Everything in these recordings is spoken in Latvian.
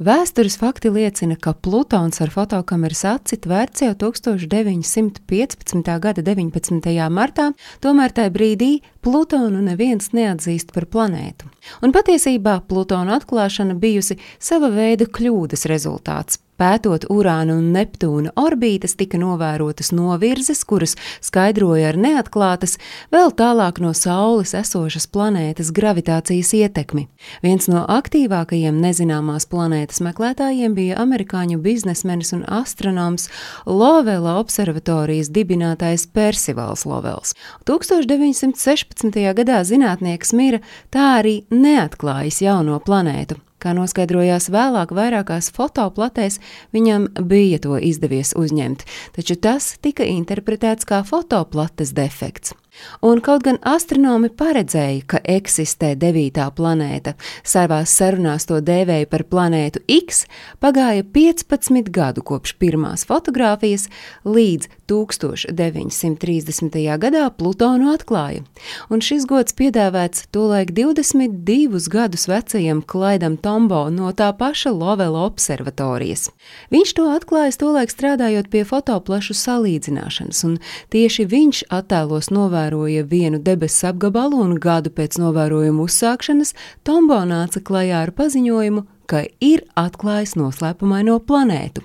Vēstures fakti liecina, ka Plutons ar fotokameras aci tvērts jau 1915. gada 19. martā, tomēr tajā brīdī Plutonu neviens neatzīst par planētu. Un patiesībā Plutona atklāšana bijusi sava veida kļūdas rezultāts. Pētot Urāna un Neptūna orbītas, tika novērotas novirzes, kuras skaidroja ar neatklātas, vēl tālāk no Saules esošas planētas gravitācijas ietekmi. Viens no aktīvākajiem nezināmās planētas meklētājiem bija amerikāņu biznesmenis un astronoms Lovela observatorijas dibinātājs Persivals Lovels. 1916. gadā zinātnieks mira tā arī neatklājis jauno planētu. Kā noskaidrojās vēlāk, vairākās fotoplatēs viņam bija to izdevies uzņemt, taču tas tika interpretēts kā fotoplates defekts. Un kaut gan astronomi paredzēja, ka eksistē devītā planēta, savās sarunās to dēvēja par planētu X, pagāja 15 gadu kopš pirmās fotografijas, līdz 1930. gadā Plutonu atklāja. Un šis gods piedāvāts tolaik 22 gadus vecajam Klaidam Tombo no tā paša Lovela observatorijas. Viņš to atklājis tolaik strādājot pie fotoplašu salīdzināšanas, un tieši viņš attēlos novēroja novēroja vienu debesu apgabalu, un gadu pēc novērojuma uzsākšanas Tombo nāca klajā ar paziņojumu, ka ir atklājis noslēpumaino planētu.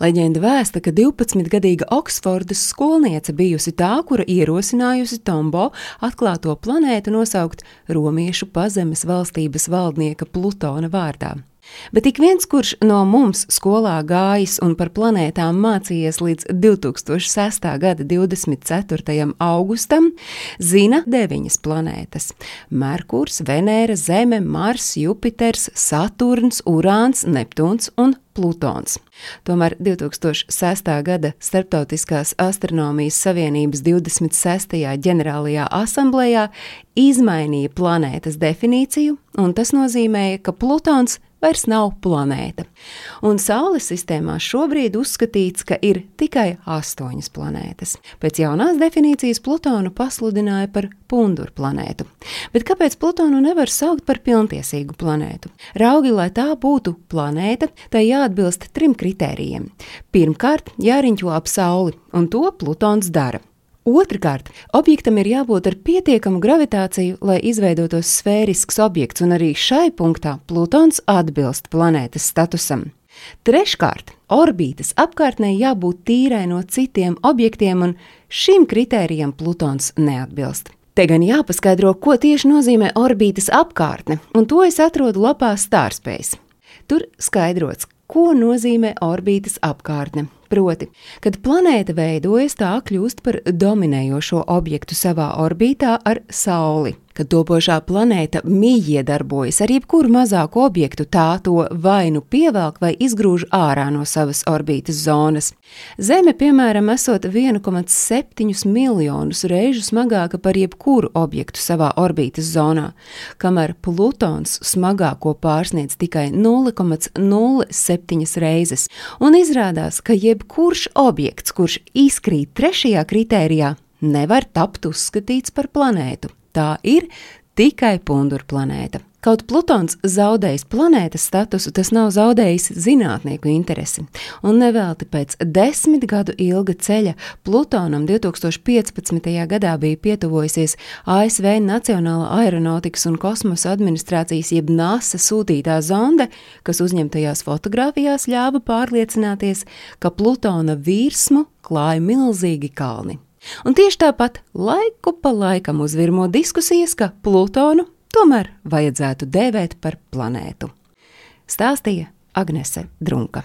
Leģenda vēsta, ka 12-gadīga Oksfordas skolniece bijusi tā, kura ierosinājusi Tombo atklāto planētu nosaukt Romiešu pazemes valstības valdnieka Plutona vārdā. Bet ik viens, kurš no mums skolā gājis un par planētām mācījies līdz 2006. gada 24. augustam, zina deviņas planētas - Merkurs, Venēra, Zeme, Mars, Jupiters, Saturns, Urāns, Neptūns un Plutons. Tomēr 2006. gada Startautiskās astronomijas savienības 26. ģenerālajā asamblējā izmainīja planētas definīciju, un tas nozīmēja, ka Plutons vairs nav planēta. Un Saules sistēmā šobrīd uzskatīts, ka ir tikai astoņas planētas. Pēc jaunās definīcijas Plutonu pasludināja par punduru planētu. Bet kāpēc Plutonu nevar saukt par pilntiesīgu planētu? Raugi, lai tā būtu planēta, tai jāatbilst trim kritērijiem. Pirmkārt, jāriņķo ap Sauli, un to Plutons dara. Otrakārt, objektam ir jābūt ar pietiekamu gravitāciju, lai izveidotos sfērisks objekts, un arī šai punktā Plutons atbilst planētas statusam. Treškārt, orbītas apkārtnē jābūt tīrai no citiem objektiem, un šim kritērijam Plutons neatbilst. Te gan jāpaskaidro, ko tieši nozīmē orbītas apkārtne, un to es atrodu lapā Stārspējas. Tur skaidrots, ko nozīmē orbītas apkārtne. Proti, kad planēta veidojas, tā kļūst par dominējošo objektu savā orbītā ar Sauli. Kad topošā planēta mīja iedarbojas ar jebkuru mazāku objektu, tā to vai nu pievelk vai izgrūž ārā no savas orbītas zonas. Zeme, piemēram, esot 1,7 miljonus reižu smagāka par jebkuru objektu savā orbītas zonā, kamēr Plutons smagāko pārsniedz tikai 0,07 reizes, un izrādās, ka jebkurš objekts, kurš izkrīt trešajā kritērijā, nevar tapt uzskatīts par planētu tā ir tikai pundura planēta. Kaut Plutons zaudējis planētas statusu, tas nav zaudējis zinātnieku interesi. Un nevelti pēc desmit gadu ilga ceļa Plutonam 2015. gadā bija pietuvojusies ASV Nacionāla aeronautikas un kosmosa administrācijas jeb NASA sūtītā zonde, kas uzņemtajās fotografijās ļāva pārliecināties, ka Plutona virsmu klāja milzīgi kalni. Un tieši tāpat laiku pa laikam uzvirmo diskusijas, ka Plutonu tomēr vajadzētu dēvēt par planētu. Stāstīja Agnese Drunka.